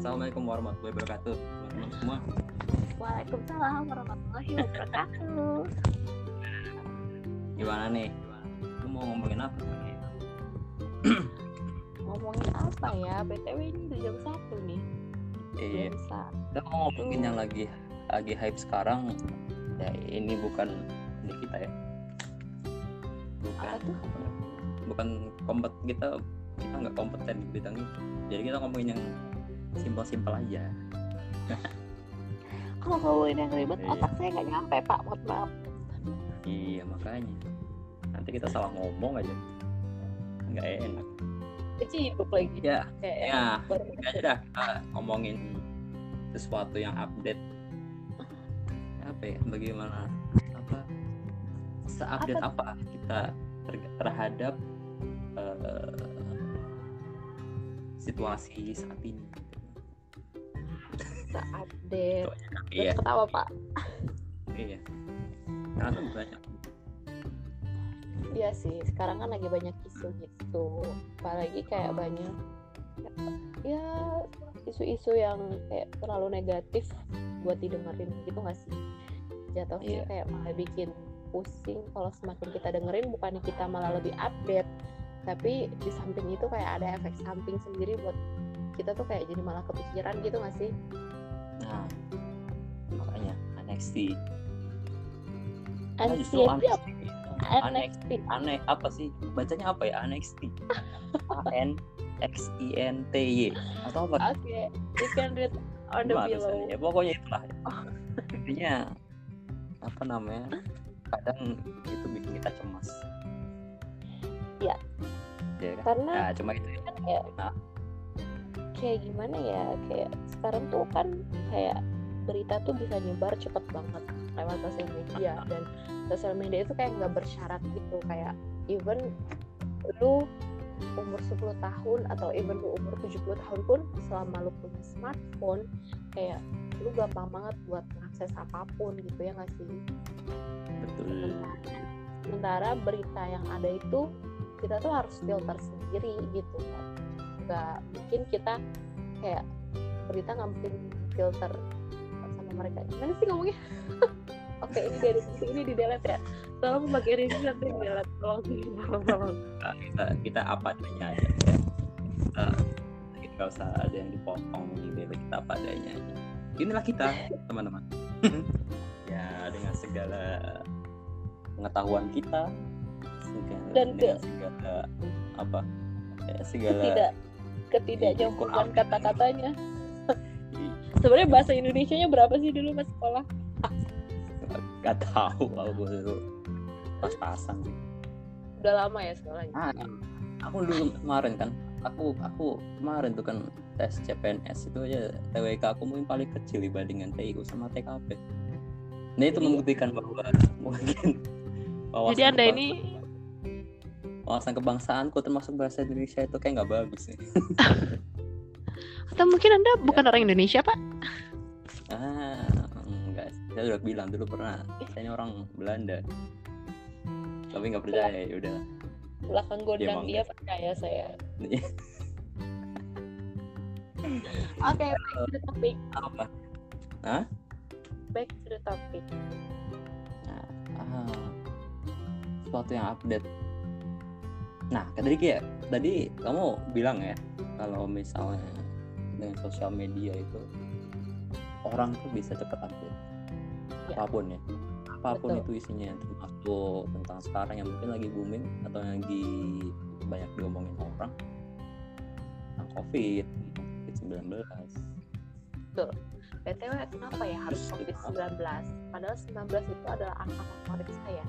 assalamualaikum warahmatullahi wabarakatuh. Teman-teman semua. Waalaikumsalam warahmatullahi wabarakatuh. gimana nih? Lu mau ngomongin apa? Ngomongin apa ya? BTW ini udah jam satu nih. iya. Kita mau ngomongin yang lagi lagi hype sekarang. Ya ini bukan ini kita ya. Bukan. Apa tuh? bukan kompet kita kita nggak kompeten di bidang itu jadi kita ngomongin yang simpel-simpel aja. Kalau ngomongin yang ribet, Iya. otak saya nggak nyampe pak. Mohon maaf. iya makanya. Nanti kita salah ngomong aja. Nggak enak. Kecibuk lagi. ya Kayak ya. Ini aja dah kita ngomongin sesuatu yang update. Apa ya? Bagaimana? Apa? Seupdate apa, kita ter- terhadap eh, situasi saat ini kita update. iya Terus ketawa pak. iya karena kan banyak Iya sih. Sekarang kan lagi banyak isu gitu. Apalagi kayak banyak ya isu-isu yang kayak terlalu negatif buat didengerin gitu nggak sih? Jatuhnya Iya. kayak malah bikin pusing kalau semakin kita dengerin bukannya kita malah lebih update tapi di samping itu kayak ada efek samping sendiri buat kita tuh kayak jadi malah kepikiran gitu nggak sih? Nah makanya NXT justru? NXT NXT. aneh apa sih? Bacanya apa ya? NXT A N X I N T Y. Atau apa? Oke, you can read on the below. ya pokoknya itulah. Intinya apa namanya? Kadang itu bikin kita cemas. Iya. ya kan? Karena nah cuma itu ya. kan kayak Nah. Kayak gimana ya kayak sekarang tuh kan kayak berita tuh bisa nyebar cepet banget lewat sosial media dan sosial media itu kayak nggak bersyarat gitu kayak even lu umur 10 tahun atau even lu umur 70 tahun pun selama lu punya smartphone kayak lu gampang banget buat mengakses apa pun gitu ya nggak sih? Betul. Sementara, sementara berita yang ada itu kita tuh harus filter sendiri gitu kan nggak mungkin kita kayak berita nggak mungkin filter sama mereka. Gimana sih ngomongnya? Oke ini dari sisi ini di delete ya. Tolong bagian ini nanti di delete? Tolong tolong tolong. Nah, kita kita apa adanya aja. Ya. kita kita nggak usah ada yang dipotong gitu kita apa adanya aja. Inilah kita teman-teman. Ya dengan segala pengetahuan kita segala, Dan dengan segala apa ya, segala tidak ketidaknyambungan kata-katanya. Sebenarnya bahasa Indonesia nya berapa sih dulu pas sekolah? Nggak tahu aku dulu pas-pasan sih. Udah lama ya sekolahnya? Ah, aku dulu kemarin kan aku aku kemarin tuh kan tes CPNS itu aja TWK aku mungkin paling kecil dibandingkan TIU sama TKP nah itu membuktikan bahwa mungkin jadi anda ini wawasan kebangsaanku termasuk bahasa Indonesia itu kayak nggak bagus nih atau mungkin anda bukan orang Indonesia pak? Ah enggak saya udah bilang dulu pernah. Saya ini orang Belanda. Tapi nggak percaya ya udah. Belakang gondang emang dia nggak. percaya saya. Oke back to the topic. Apa? Back to the topic. Nah, ah, sesuatu yang update. Nah, tadi kayak tadi kamu bilang ya kalau misalnya dengan sosial media itu orang tuh bisa cepat update. Ya. apa pun ya, apa pun Betul. itu isinya termasuk tentang sekarang yang mungkin lagi booming atau yang lagi banyak diomongin orang. Tentang COVID, COVID 19 btw kenapa ya harus covid 19 padahal 19 itu adalah angka favorit saya.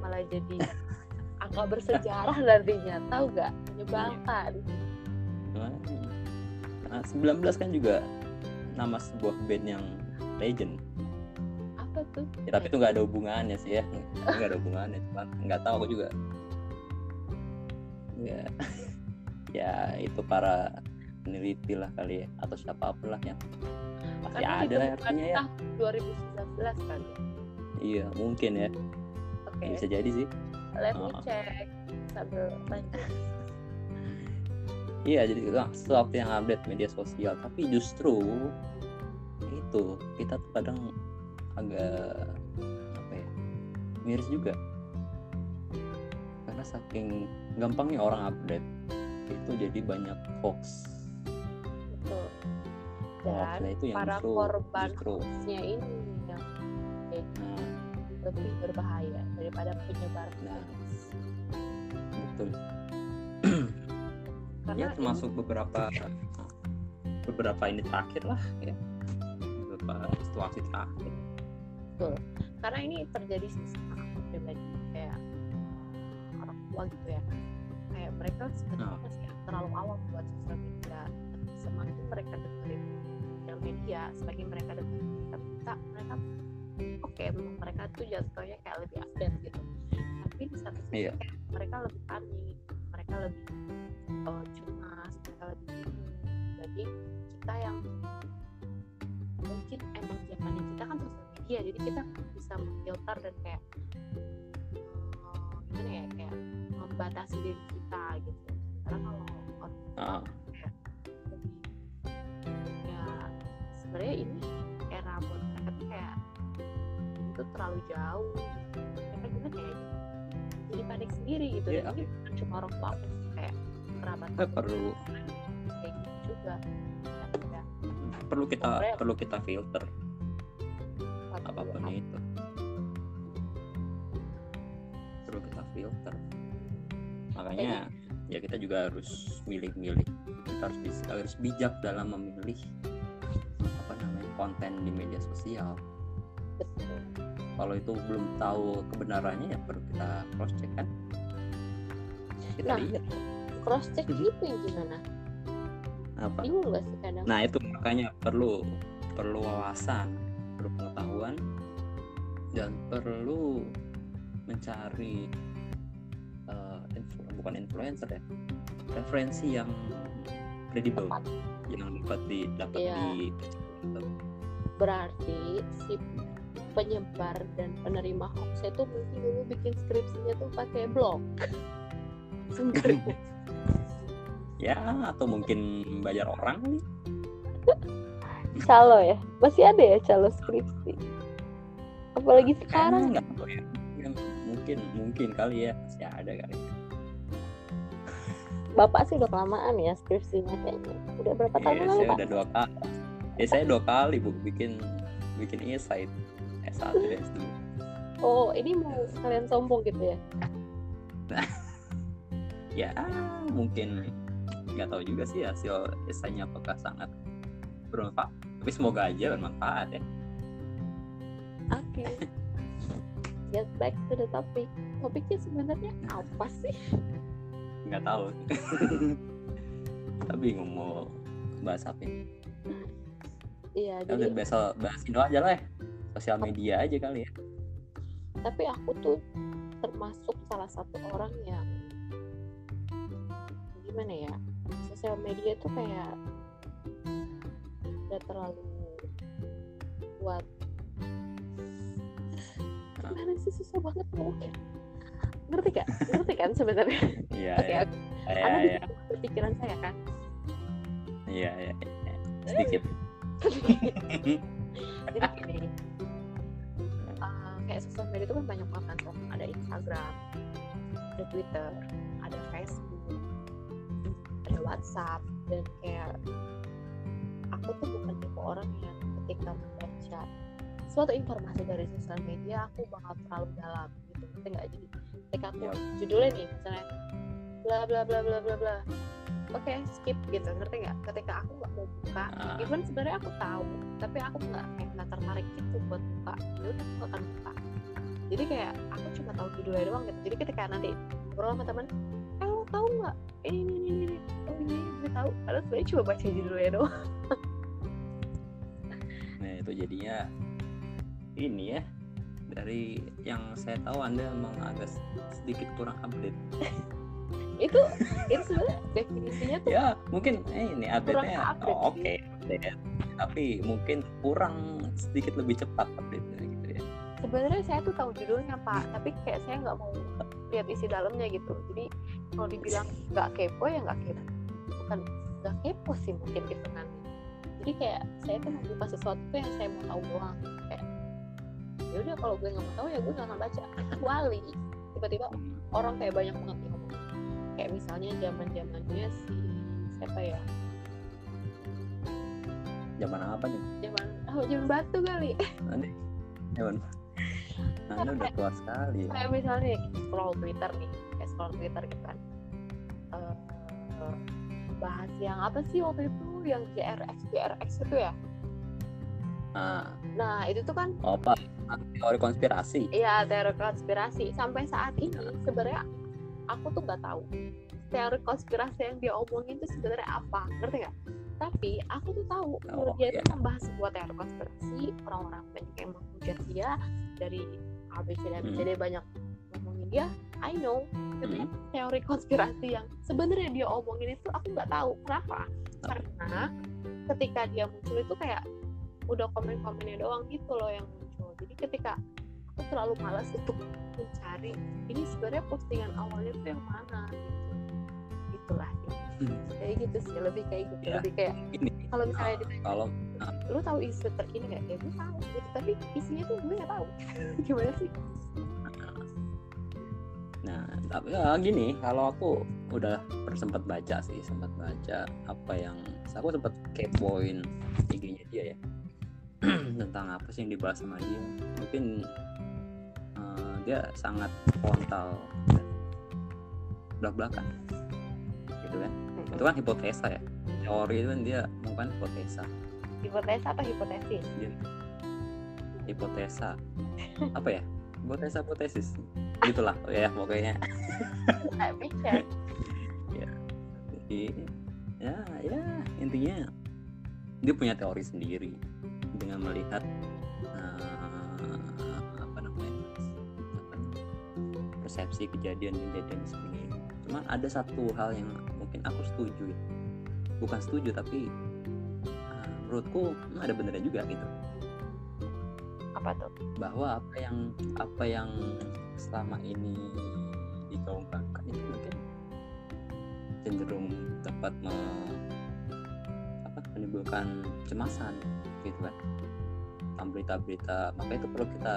Malah jadi angka bersejarah nantinya tahu gak menyebalkan Nah, 19 kan juga nama sebuah band yang legend. apa tuh Ya, tapi itu nggak ada hubungannya sih ya, nggak ada hubungannya. Cuman nggak tahu aku juga. Ya, ya itu para peneliti lah kali ya, atau siapa pun lah yang pasti Karena ada lah artinya ya. tahun 2019 kan Iya mungkin ya, oke bisa jadi sih. Let me check. Lanjut iya jadi sesuatu yang update media sosial tapi justru itu kita tuh kadang agak apa ya miris juga. Karena saking gampangnya orang update itu jadi banyak hoax. Betul. Dan itu yang para justru korban justru. hoaxnya ini yang nah, lebih berbahaya daripada penyebar Nah. hoax. betul karena ya termasuk beberapa beberapa ini terakhir lah ya beberapa situasi terakhir ini, karena ini terjadi sih sama aku pribadi kayak orang tua gitu ya kayak mereka sebenarnya Nah. masih terlalu awam buat sosial media semakin mereka dengerin sosial media semakin mereka dengerin kita mereka oke memang mereka tuh jatuhnya kayak lebih update gitu. Tapi di satu sisi kayak mereka lebih panik mereka lebih eh, cemas mereka lebih bingung jadi kita yang mungkin emang zamannya kita kan sosial media jadi kita bisa memfilter dan kayak eh, gimana ya kayak membatasi diri kita gitu. Karena kalau orang kayak lebih ya sebenarnya ini terlalu jauh. Mereka gimana ya jadi panik sendiri gitu. Dan ini bukan cuma orang tua aku kayak kerabat Eh, perlu. kayak gitu juga. Ya, perlu kita Sebenarnya- perlu kita filter. Apa pun hal. itu. Perlu kita filter. Makanya ya kita juga harus milih-milih. Kita harus bis- harus bijak dalam memilih apa namanya konten di media sosial. Betul kalau itu belum tahu kebenarannya ya perlu kita cross check kan? Kita Nah. lihat. cross check Mhm. itu yang gimana? Apa? Bingung gak sih kadang? Nah itu makanya perlu perlu wawasan perlu pengetahuan dan perlu mencari eh, influ- bukan influencer ya referensi yang kredibel yang dapat di dapat Iya. di berarti si penyebar dan penerima hoax itu mungkin dulu bikin skripsinya tuh pakai blog. Sebenarnya. Ya atau mungkin bayar orang nih. Calo ya masih ada ya calo skripsi? Apalagi sekarang. Kayaknya nggak tahu ya mungkin mungkin kali ya masih ada kali. Bapak sih udah kelamaan ya skripsinya kayaknya. Udah berapa tahun Iya, lalu saya pak? udah dua kali. Ya saya dua kali bu bikin bikin esai S1 dan S2 oh ini mau kalian sombong gitu ya? Ya mungkin. Nggak tahu juga sih hasil esainya apakah sangat bermanfaat. Tapi semoga aja bermanfaat ya. Oke. Get back to the topic. Topiknya sebenarnya apa sih? Nggak tahu. Tapi bingung mau bahas apa ini. Iya ya jadi bahas bahas Indo aja lah ya sosial media aja kali ya. Tapi aku tuh termasuk salah satu orang yang gimana ya sosial media tuh kayak udah terlalu buat gimana sih susah banget ngomongnya. Ngerti gak ngerti kan sebenarnya? Iya ya iya. anda iya bisa berpikiran saya kan. Iya iya iya. sedikit. Jadi gini kayak sosial media itu kan banyak banget kan ada Instagram ada Twitter ada Facebook ada WhatsApp dan kayak aku tuh bukan tipe orang yang ketika membaca suatu informasi dari sosial media aku bakal terlalu dalam gitu. Ngerti nggak? Jadi ketika aku Yap. judulnya nih misalnya bla bla bla bla bla bla oke skip gitu. Ngerti nggak? Ketika aku nggak mau buka Ah. even sebenarnya aku tahu tapi aku nggak kayak nggak tertarik gitu buat buka ya udah aku nggak akan buka jadi kayak aku cuma tahu judulnya doang gitu. Jadi ketika nanti ngobrol sama teman eh lo tahu nggak? Ini ini ini ini oh ini gue tahu padahal sebenarnya cuma baca judulnya doang. Nah itu jadinya ini ya dari yang saya tahu anda memang agak sedikit kurang update. Itu itu sebenarnya definisinya tuh ya mungkin eh, ini update oh, oke update. tapi mungkin kurang sedikit lebih cepat update sebenarnya saya tuh tahu judulnya pak tapi kayak saya nggak mau lihat isi dalamnya gitu. Jadi kalau dibilang nggak kepo ya nggak kepo. Bukan nggak kepo sih mungkin gitu kan. Jadi kayak saya tuh membuka sesuatu tuh yang saya mau tahu doang. Kayak ya udah kalau gue nggak mau tahu ya gue nggak akan baca. Kecuali tiba-tiba orang kayak banyak banget yang ngomong. Kayak misalnya zaman zamannya si siapa ya? Zaman apa nih? Zaman oh zaman batu kali. Zaman anda udah tua sekali ya. kayak misalnya scroll Twitter nih kayak scroll Twitter gitu kan. Eh, bahas yang apa sih waktu itu? Yang JRX JRX itu ya? Nah, nah itu tuh kan apa? Teori konspirasi? Iya teori konspirasi. Sampai saat ini sebenarnya aku tuh nggak tahu teori konspirasi yang dia omongin itu sebenarnya apa. Ngerti nggak? Tapi aku tuh tahu Oh, dia iya. tuh membahas sebuah teori konspirasi orang-orang banyak yang menghujat dia dari ABC dan Hmm. ABCD banyak ngomongin dia I know tapi Hmm. teori konspirasi yang sebenarnya dia omongin itu aku nggak tahu kenapa karena ketika dia muncul itu kayak udah komen-komennya doang gitu loh yang muncul jadi ketika aku terlalu malas untuk mencari ini sebenarnya postingan awalnya tuh yang mana gitu itulah Hmm. kayak gitu sih lebih kayak gitu Ya. lebih kayak kalau misalnya ditanya kalau lu tahu isu terkini nggak? Ya gue tahu. Gitu tapi isinya tuh gue nggak tahu. Gimana sih? Nah, tapi ya gini, kalau aku udah sempat baca sih, sempat baca apa yang aku sempat kepoin IG-nya dia ya. Tentang apa sih yang dibahas sama dia. Mungkin eh, dia sangat frontal belak belakan, gitu kan? Itu kan hipotesa ya. Teori itu kan dia bukan hipotesa, hipotesa atau hipotesis hipotesa apa ya? Hipotesa hipotesis, gitulah ya pokoknya. nggak bisa Jadi ya ya intinya dia punya teori sendiri dengan melihat eh, apa namanya apa persepsi kejadian-kejadian sendiri. Cuman ada satu hal yang mungkin aku setuju ya. Bukan setuju tapi menurutku hmm, ada benernya juga gitu. Apa tuh? Bahwa apa yang apa yang selama ini digaungkan itu mungkin cenderung dapat me- apa, menimbulkan cemasan gitu kan. Tentang berita-berita makanya itu perlu kita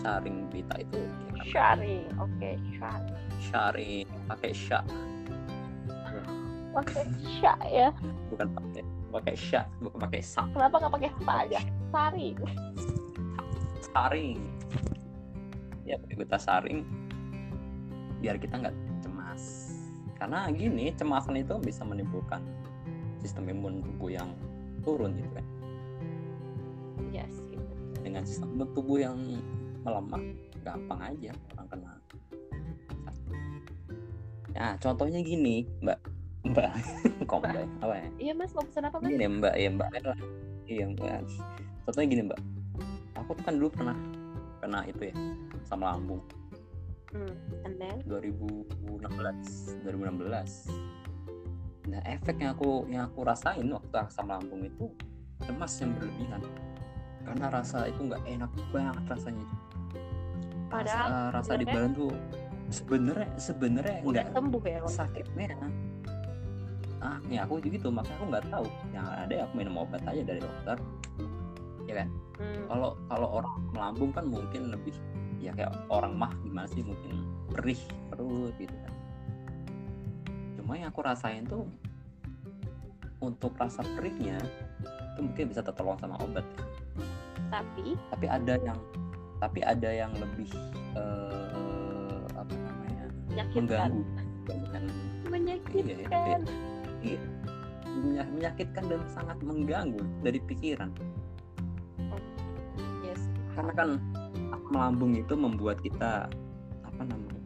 sharing berita itu. Ya kan? sharing oke sharing. Sharing pakai sya oke sya ya. Bukan pakai pakai sya bukan pakai sa. Kenapa nggak pakai sa aja? Sari saring. Ya kita saring. Biar kita nggak cemas. Karena gini cemasan itu bisa menimbulkan sistem imun tubuh yang turun gitu kan. Yes gitu. dengan sistem imun tubuh yang melemah gampang aja orang kena. Ya contohnya gini mbak mbak. Komplek apa ya? Iya mas mau pesan apa mas? Gini mbak. Ya mbak Ella. iya mbak. Contohnya gini mbak. Aku tuh kan dulu pernah kena itu ya sama lambung. Hmm. and then? 2016 2016 nah efek yang aku yang aku rasain waktu asam lambung itu cemas yang berlebihan. Karena rasa itu nggak enak banget rasanya. Padahal rasa, rasa di badan tuh sebenarnya sebenarnya nggak sembuh ya sakitnya ah ya aku juga gitu makanya aku nggak tahu. Yang ada ya aku minum obat aja dari dokter. Ya kan? Hmm. kalau kalau orang melambung kan mungkin lebih ya kayak orang mah gimana sih mungkin perih perut gitu kan. Cuma yang aku rasain tuh untuk rasa perihnya itu mungkin bisa tertolong sama obat ya. tapi? Tapi ada yang tapi ada yang lebih eh, apa namanya menyakitkan. mengganggu. Dengan menyakitkan. Iya, menya- menyakitkan dan sangat mengganggu dari pikiran. Yes. Karena kan melambung itu membuat kita apa namanya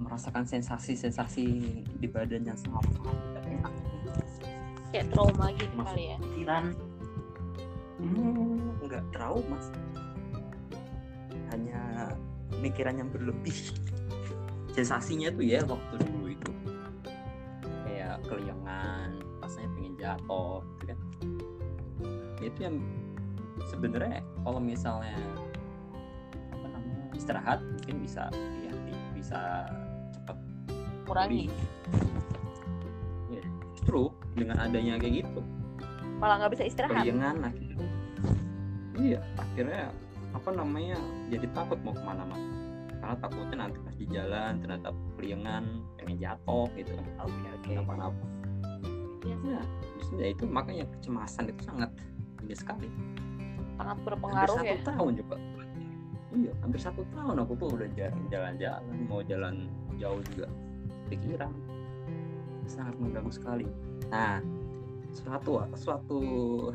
merasakan sensasi-sensasi di badan yang sangat kayak trauma gitu kali ya? pikiran. Hmm, nggak trauma hanya pikiran yang berlebih. Sensasinya tuh ya waktu dulu jatuh gitu kan. Itu yang sebenarnya kalau misalnya apa namanya istirahat mungkin bisa ya bisa cepat kurangi. pulih. justru dengan adanya kayak gitu. Malah nggak bisa istirahat. Keliengan akhirnya iya akhirnya apa namanya jadi takut mau ke mana-mana. Karena takutnya nanti pas di jalan ternyata keliengan pengen jatuh gitu kan. Oke oke. Iya sih. Ya justru ya itu makanya kecemasan itu sangat tinggi sekali. Sangat hampir berpengaruh satu ya. tahun juga. Iya hampir satu tahun aku tuh udah jarang jalan-jalan mau jalan jauh juga. Pikiran sangat mengganggu sekali. Nah suatu suatu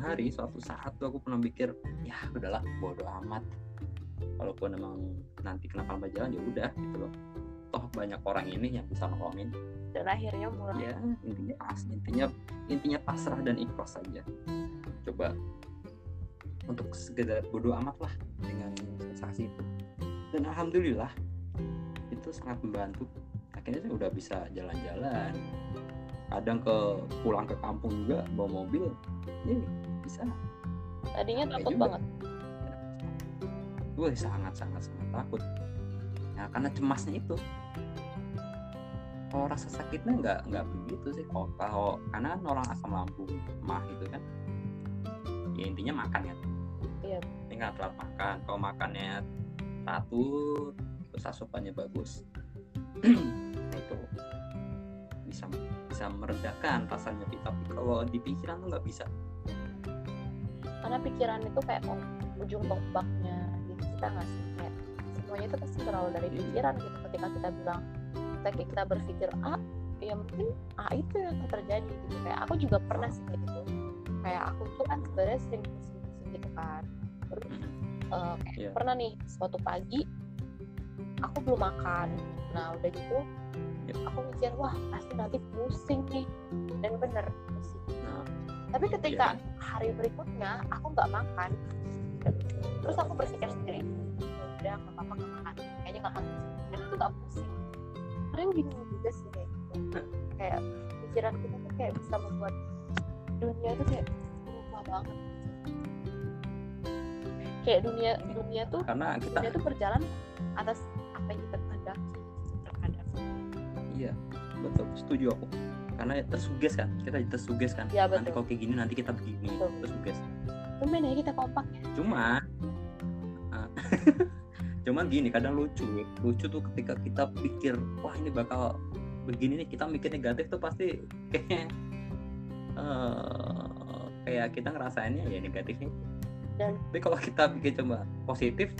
hari suatu saat tuh aku pernah mikir ya udahlah bodo amat. Walaupun emang nanti kenapa napa jalan ya udah gitu loh toh banyak orang ini yang bisa nolongin. Dan akhirnya mulai. Ya intinya intinya intinya pasrah dan ikhlas saja. Coba untuk sekedar bodoh amat lah dengan sensasi itu. Dan alhamdulillah itu sangat membantu. Akhirnya saya udah bisa jalan-jalan. Kadang ke pulang ke kampung juga bawa mobil ya bisa. Tadinya Sampai takut juga. banget. Gue sangat sangat sangat takut. Ya karena cemasnya itu kalau rasa sakitnya nggak nggak begitu sih kalau kalau karena kan orang asam lambung mah gitu kan ya intinya makan ya. Iya. tinggal telat makan. Kalau makannya teratur terus asupannya bagus itu bisa bisa meredakan rasanya tapi kalau di pikiran tuh nggak bisa. Karena pikiran itu kayak oh, ujung tombaknya. Diri kita nggak sih kayak semuanya itu pasti berawal dari Iya. pikiran gitu ketika kita bilang ketika kita berpikir A ya mungkin A itu yang akan terjadi gitu. Kayak aku juga pernah sih kayak gitu. Kayak aku tuh kan sebenarnya sering pusing-pusing gitu kan. Terus eh, kayak Iya. pernah nih suatu pagi aku belum makan. Nah udah gitu Iya. aku mikir wah pasti nanti pusing nih. Dan bener pusing. Nah tapi ketika Iya. hari berikutnya aku nggak makan terus aku berpikir sendiri udah nggak apa-apa nggak makan. Kayaknya nggak akan pusing dan itu nggak pusing kadang bingung juga sih kayak gitu kayak pikiran kita tuh kayak bisa membuat dunia tuh kayak berubah banget kayak dunia dunia tuh karena kita dunia tuh berjalan atas apa yang kita kehendaki terkadang Iya, betul. Setuju aku. Karena tersuges kan, kita tersuges kan. Ya, Nanti kalau kayak gini nanti kita begini, Betul. tersuges. Tumben ya kita kompak ya Cuman, ah, cuman gini kadang lucu, lucu tuh ketika kita pikir wah ini bakal begini nih, kita mikir negatif tuh pasti kayak eh, kayak kita ngerasainnya ya negatifnya. Dan- tapi kalau kita pikir coba positif,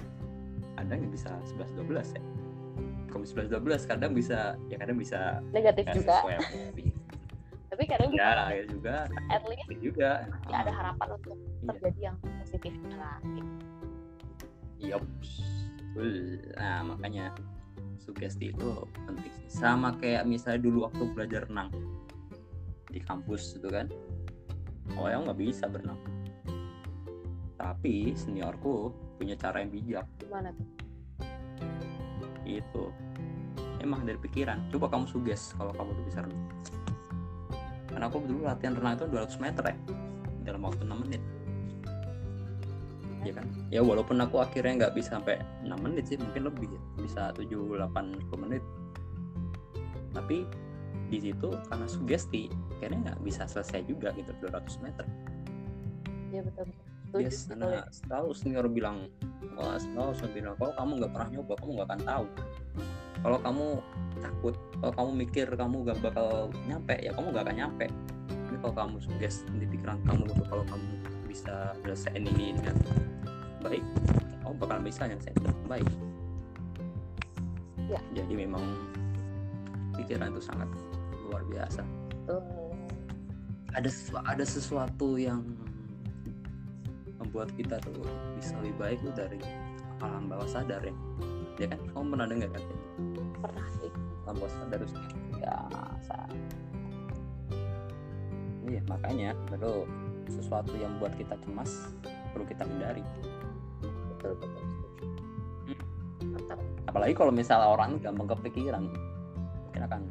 kadang bisa 11-12 ya. Kalau 11-12 kadang bisa ya kadang bisa negatif juga tapi kadang bisa ya ya juga at least juga ya ada harapan untuk Iya. terjadi yang positifnya lah gitu. Nah makanya sugesti itu penting. Sih. sama kayak misalnya dulu waktu belajar renang di kampus itu kan oh ya nggak bisa berenang. Tapi seniorku punya cara yang bijak. Gimana tuh? Itu emang dari pikiran. Coba kamu suges kalau kamu udah bisa renang. Karena aku dulu latihan renang itu 200 meter ya dalam waktu 6 menit ya kan? ya walaupun aku akhirnya nggak bisa sampai 6 menit sih mungkin lebih ya. bisa 7 8 10 menit. Tapi di situ karena sugesti akhirnya nggak bisa selesai juga gitu 200 meter. Ya betul. Betul setuju yes, karena kalau selalu senior bilang wah selalu senior bilang kalau kamu nggak pernah nyoba kamu nggak akan tahu. Kalau kamu takut kalau kamu mikir kamu gak bakal nyampe ya kamu gak akan nyampe. Ini kalau kamu suges di pikiran kamu gitu kalau kamu bisa selesaiin ini dengan baik. Kamu bakal bisa nyelesain dengan baik. Ya. jadi memang pikiran itu sangat luar biasa. Tuh ada sesu- ada sesuatu yang membuat kita tuh bisa lebih baik tuh dari alam bawah sadar ya. Ya kan? Kamu pernah dengar kan? Pernah sih. Alam bawah sadar itu biasa iya makanya perlu sesuatu yang buat kita cemas perlu kita hindari. Betul betul setuju. Mantap. Apalagi kalau misalnya orang gampang kepikiran mungkin akan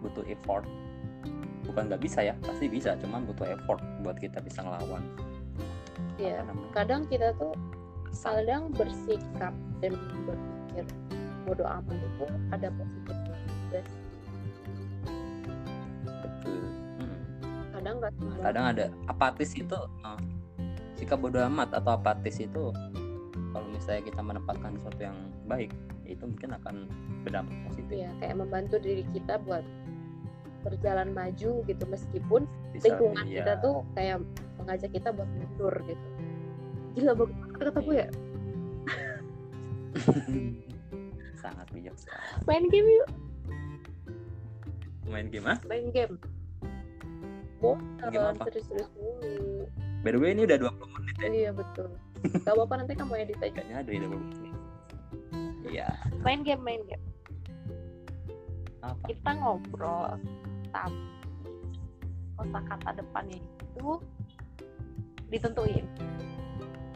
butuh effort. Bukan nggak bisa ya pasti bisa cuman butuh effort buat kita bisa ngelawan. Ya kadang kita tuh kadang bersikap dan berpikir bodoh amat itu ada positifnya juga kadang nggak kadang ada. Apatis itu uh, sikap bodoh amat atau apatis itu kalau misalnya kita menempatkan sesuatu yang baik itu mungkin akan berdampak positif. Ya kayak membantu diri kita buat berjalan maju gitu meskipun Bisa, lingkungan iya. kita tuh kayak mengajak kita buat mundur gitu. Gila bagus banget kata gue ya. Sangat bijak sekali. main game yuk. Main game ah? Main game Game bosan apa? serius-serius mulu. By the way ini udah 20 menit ya. Iya betul. Gak apa-apa nanti kamu edit aja. Kayaknya ada ya 20 menit. Iya. Main game main game. Apa? Kita ngobrol tapi kosakata depannya itu ditentuin.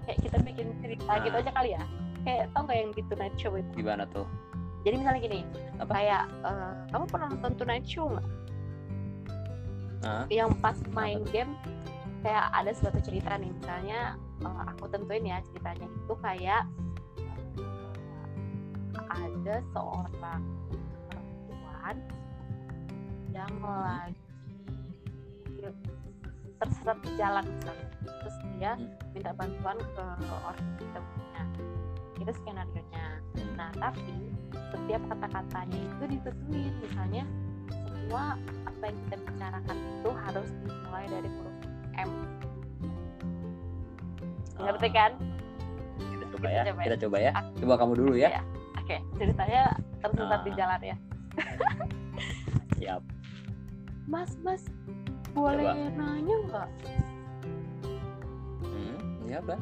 Kayak kita bikin cerita Nah. gitu aja kali ya. Kayak tau nggak yang di Tonight Show itu? Gimana tuh? Jadi misalnya gini Apa? kayak eh, kamu pernah nonton Tonight Show nggak Hah? yang pas main game kayak ada suatu cerita nih misalnya eh, aku tentuin ya ceritanya itu kayak eh, ada seorang perempuan yang lagi terseret di jalan misalnya. terus dia Hmm. minta bantuan ke orang temennya itu skenario nya Hmm. Nah, tapi setiap kata-katanya itu ditentuin. Misalnya, semua apa yang kita bicarakan itu harus dimulai dari huruf M. Ngerti Ah, kan? kita coba Kita ya coba ya. kita coba ya coba kamu dulu ya Iya. Oke, ceritanya tersesat di Ah. jalan ya. siap Mas, mas, boleh Coba. nanya nggak? hmm, iya apa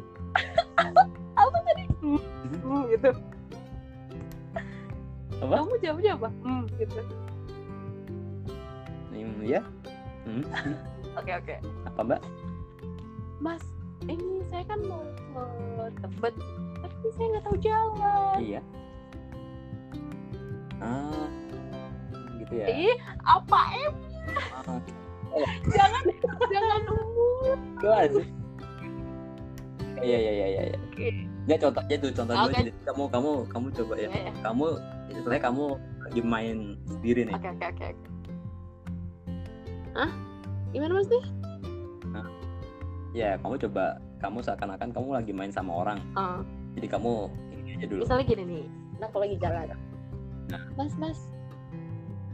Apa tadi? Hmm, hmm, gitu. Apa? Kamu jawabnya apa? Hmm, gitu. Hmm, ya hmm. Oke, oke. apa mbak Mas, ini saya kan mau ke Tebet, tapi saya nggak tahu jalan. iya ah gitu ya Ih, apa em? Ah, jangan jangan umur. Iya iya iya iya. iya. Ya contoh aja tuh contoh dulu Oke. aja. Kamu kamu kamu coba ya. Iya, iya. Kamu istilahnya kamu lagi main sendiri nih. Oke oke oke. oke. Hah? Gimana mas nih? Ya kamu coba kamu seakan-akan kamu lagi main sama orang. Ah, Jadi kamu ini aja dulu. misalnya gini nih, nah aku lagi jalan. Nah. Mas mas,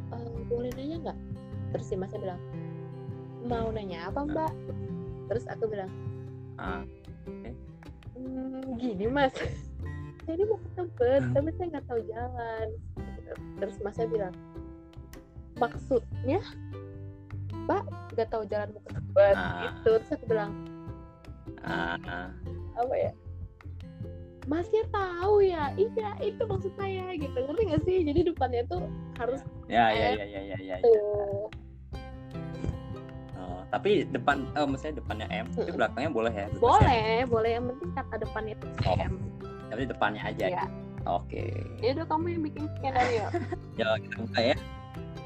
eh, boleh nanya nggak? Terus si masnya bilang, mau nanya apa mbak? Terus aku bilang, Ah, "Hmm, gini mas, saya ini mau ke Tebet, Hmm. tapi saya nggak tahu jalan. Terus masnya bilang, maksudnya, mbak nggak tahu jalan mau ke Tebet Ah. gitu. Terus aku bilang, ah. apa ya? Masnya tahu ya, iya itu maksud saya gitu. Ngerti gak sih? Jadi depannya tuh harus Ya ya ya ya ya ya. ya. tuh. Oh, tapi depan eh maksudnya depannya M, tapi Mm-mm. belakangnya boleh ya? bebas ya? Boleh, boleh. Yang penting kata depannya itu Oh. M. Tapi depannya aja. Iya. Oke. Ya udah kamu yang bikin skenario. Ya kita buka ya.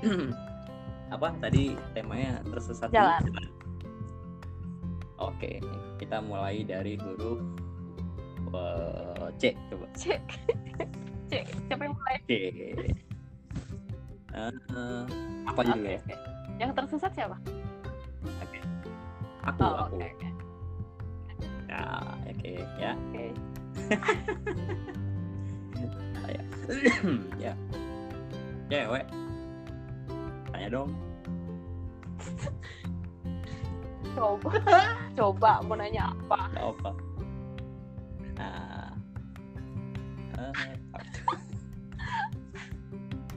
Apa tadi temanya tersesat di Jalan. Oke, kita mulai dari huruf eh, C coba. Cek. Cek. Siapa yang mulai? C. Eh, apa Oke, judulnya? oke. Yang tersesat siapa? Oke. Aku, Oh, aku. oke, oke. Ya, oke, ya. Oke. ya. Cewek. Tanya dong. Coba. Coba mau nanya apa? Nggak apa. Nah. Eh,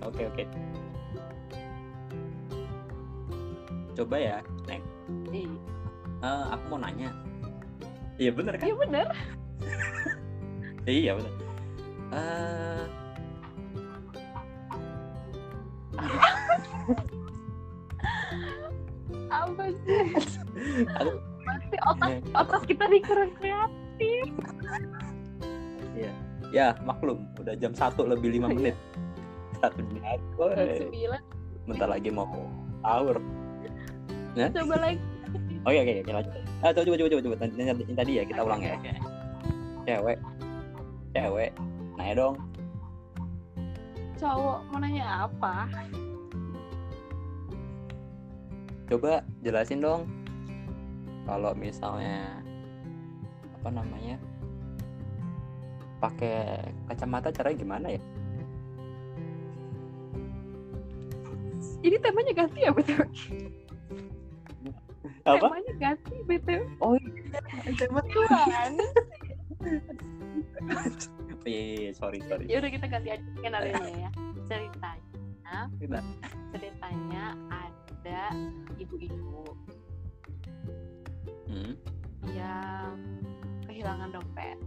Oke, oke. Coba ya. Iya Eh, aku mau nanya. Iya bener kan? Iya bener. Iya bener. Eh, Pasti otak otak kita nih kurang kreatif. ya maklum, udah jam 1 lebih 5 menit. Satu menit. Jam Woy. sembilan. Bentar lagi mau sahur. Coba lagi. Oke oke oke lanjut. Ah, coba coba coba coba yang, tadi ya kita ulang ya. Cewek. Cewek. Nanya dong. Cowok mau nanya apa? coba jelasin dong kalau misalnya apa namanya pakai kacamata caranya gimana ya Ini temanya ganti ya betul. apa Temanya ganti betul. oh Tema Tuhan. iya, iya, iya, sorry sorry Ya udah kita ganti aja skenario ya. Ceritanya, ceritanya ada ibu-ibu. Yang kehilangan dompet.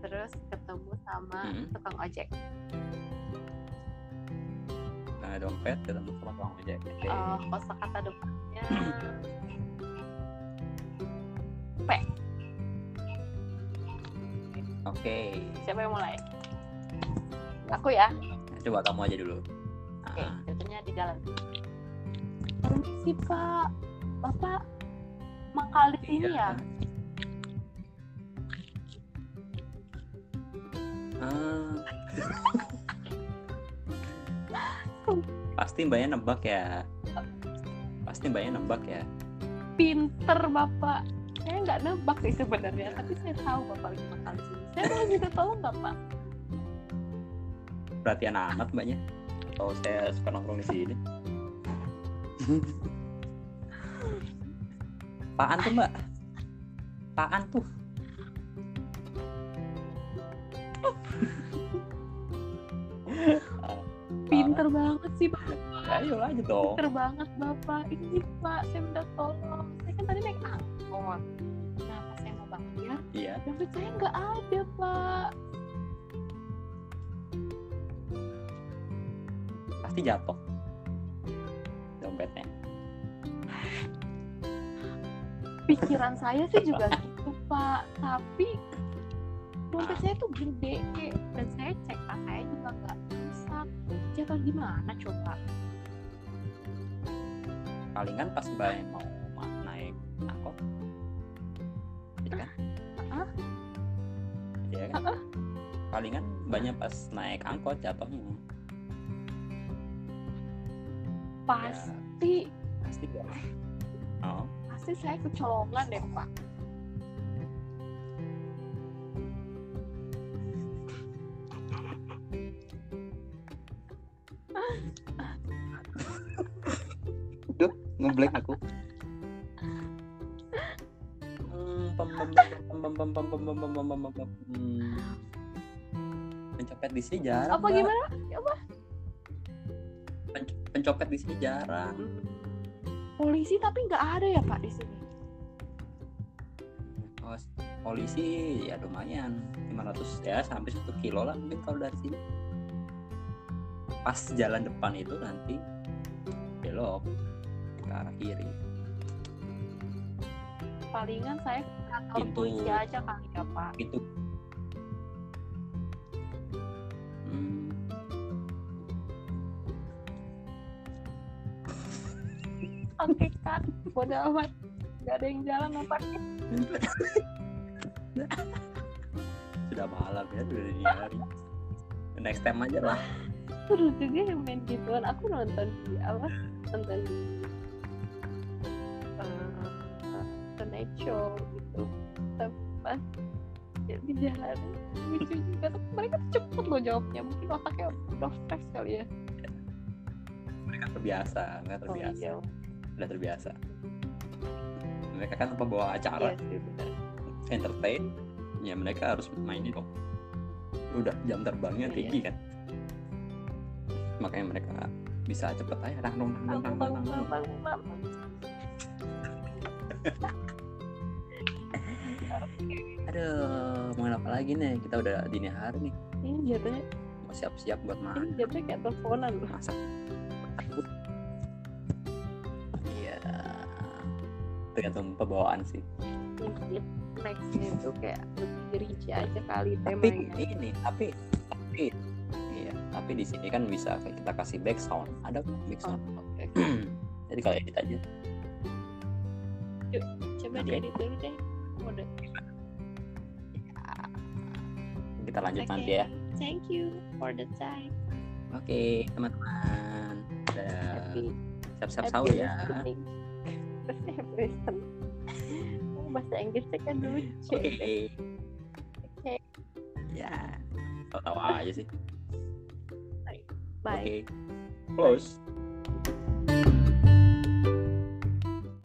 Terus ketemu sama Hmm. tukang ojek. nah dompet ketemu sama tukang ojek Oke. Eh, kosakata depannya oke siapa yang mulai? Aku ya. coba kamu aja dulu Oke, Ah, ceritanya di jalan. Permisi Pak, Bapak mangkal di sini iya. ya? Ah. pasti mbaknya nebak ya pasti mbaknya nebak ya Pinter Bapak. Saya nggak nebak sih sebenarnya, tapi saya tahu Bapak lagi di sini. Saya boleh minta tolong nggak Pak? perhatian amat mbaknya atau saya suka nongkrong di sini Apaan tuh mbak? Apaan tuh? Pinter banget sih Bapak. Ayo lanjut dong. Pinter banget Bapak. Ini Pak, saya minta tolong. Saya kan tadi naik angkot. Nah, pas saya mau bayar, Iya. dompet saya nggak ada Pak. Pasti jatuh. Dompetnya. Pikiran saya sih juga gitu pak tapi dompet saya tuh gede dan saya cek tas saya juga nggak rusak jatuh gimana coba Palingan pas mbaknya mau ma- naik angkot. Iya kan? Ah. Iya kan? Palingan mbaknya pas naik angkot jatuhnya. pasti Pasti ya. Oh pasti saya kecolongan deh pak Duh, ngeblank aku. Pencopet di sini jarang. Apa gimana? Apa? Pencopet di sini jarang polisi tapi nggak ada ya pak di sini? Oh, polisi ya lumayan. 500 ya sampai satu kilo lah mungkin kalau dari sini. Pas jalan depan itu nanti belok ke arah kiri. Palingan saya ke kantor Pintu. polisi aja kali ya pak. Itu oke kan bodo amat. Nggak ada yang jalan apa sudah malam ya sudah dini hari. Next time aja lah. Seru juga yang main gituan. Aku nonton di apa? Nonton di Tonight Show gitu. Pas ya, di jalan lucu juga. Tapi mereka tuh cepet loh jawabnya. Mungkin otaknya udah fresh kali ya. Mereka terbiasa mereka oh terbiasa iya udah terbiasa. Mereka kan pembawa acara iya. sih bener. Entertain ya mereka harus main itu udah jam terbangnya Iya. tinggi kan. Makanya mereka bisa cepet aja nang nang nang nang nang aduh mau apa lagi nih? Kita udah dini hari nih. Ini jatuhnya mau siap-siap buat ini makan. jatuhnya kayak teleponan. Masak. takut tergantung pembawaan sih. Nextnya itu kayak lebih rinci aja kali tapi temanya. ini tapi tapi iya tapi di sini kan bisa kita kasih back sound. Ada back oh, sound oke. Jadi kalau edit aja. Coba Oke. diedit dulu deh udah kita lanjut Oke. nanti ya. Thank you for the time. Oke teman-teman. Dadah. happy siap-siap sahur ya. Listening. Happy listening. Oh, bahasa Inggrisnya kan lucu. Oke. Oke. ya. Tahu-tahu aja sih. Bye. Oke. Close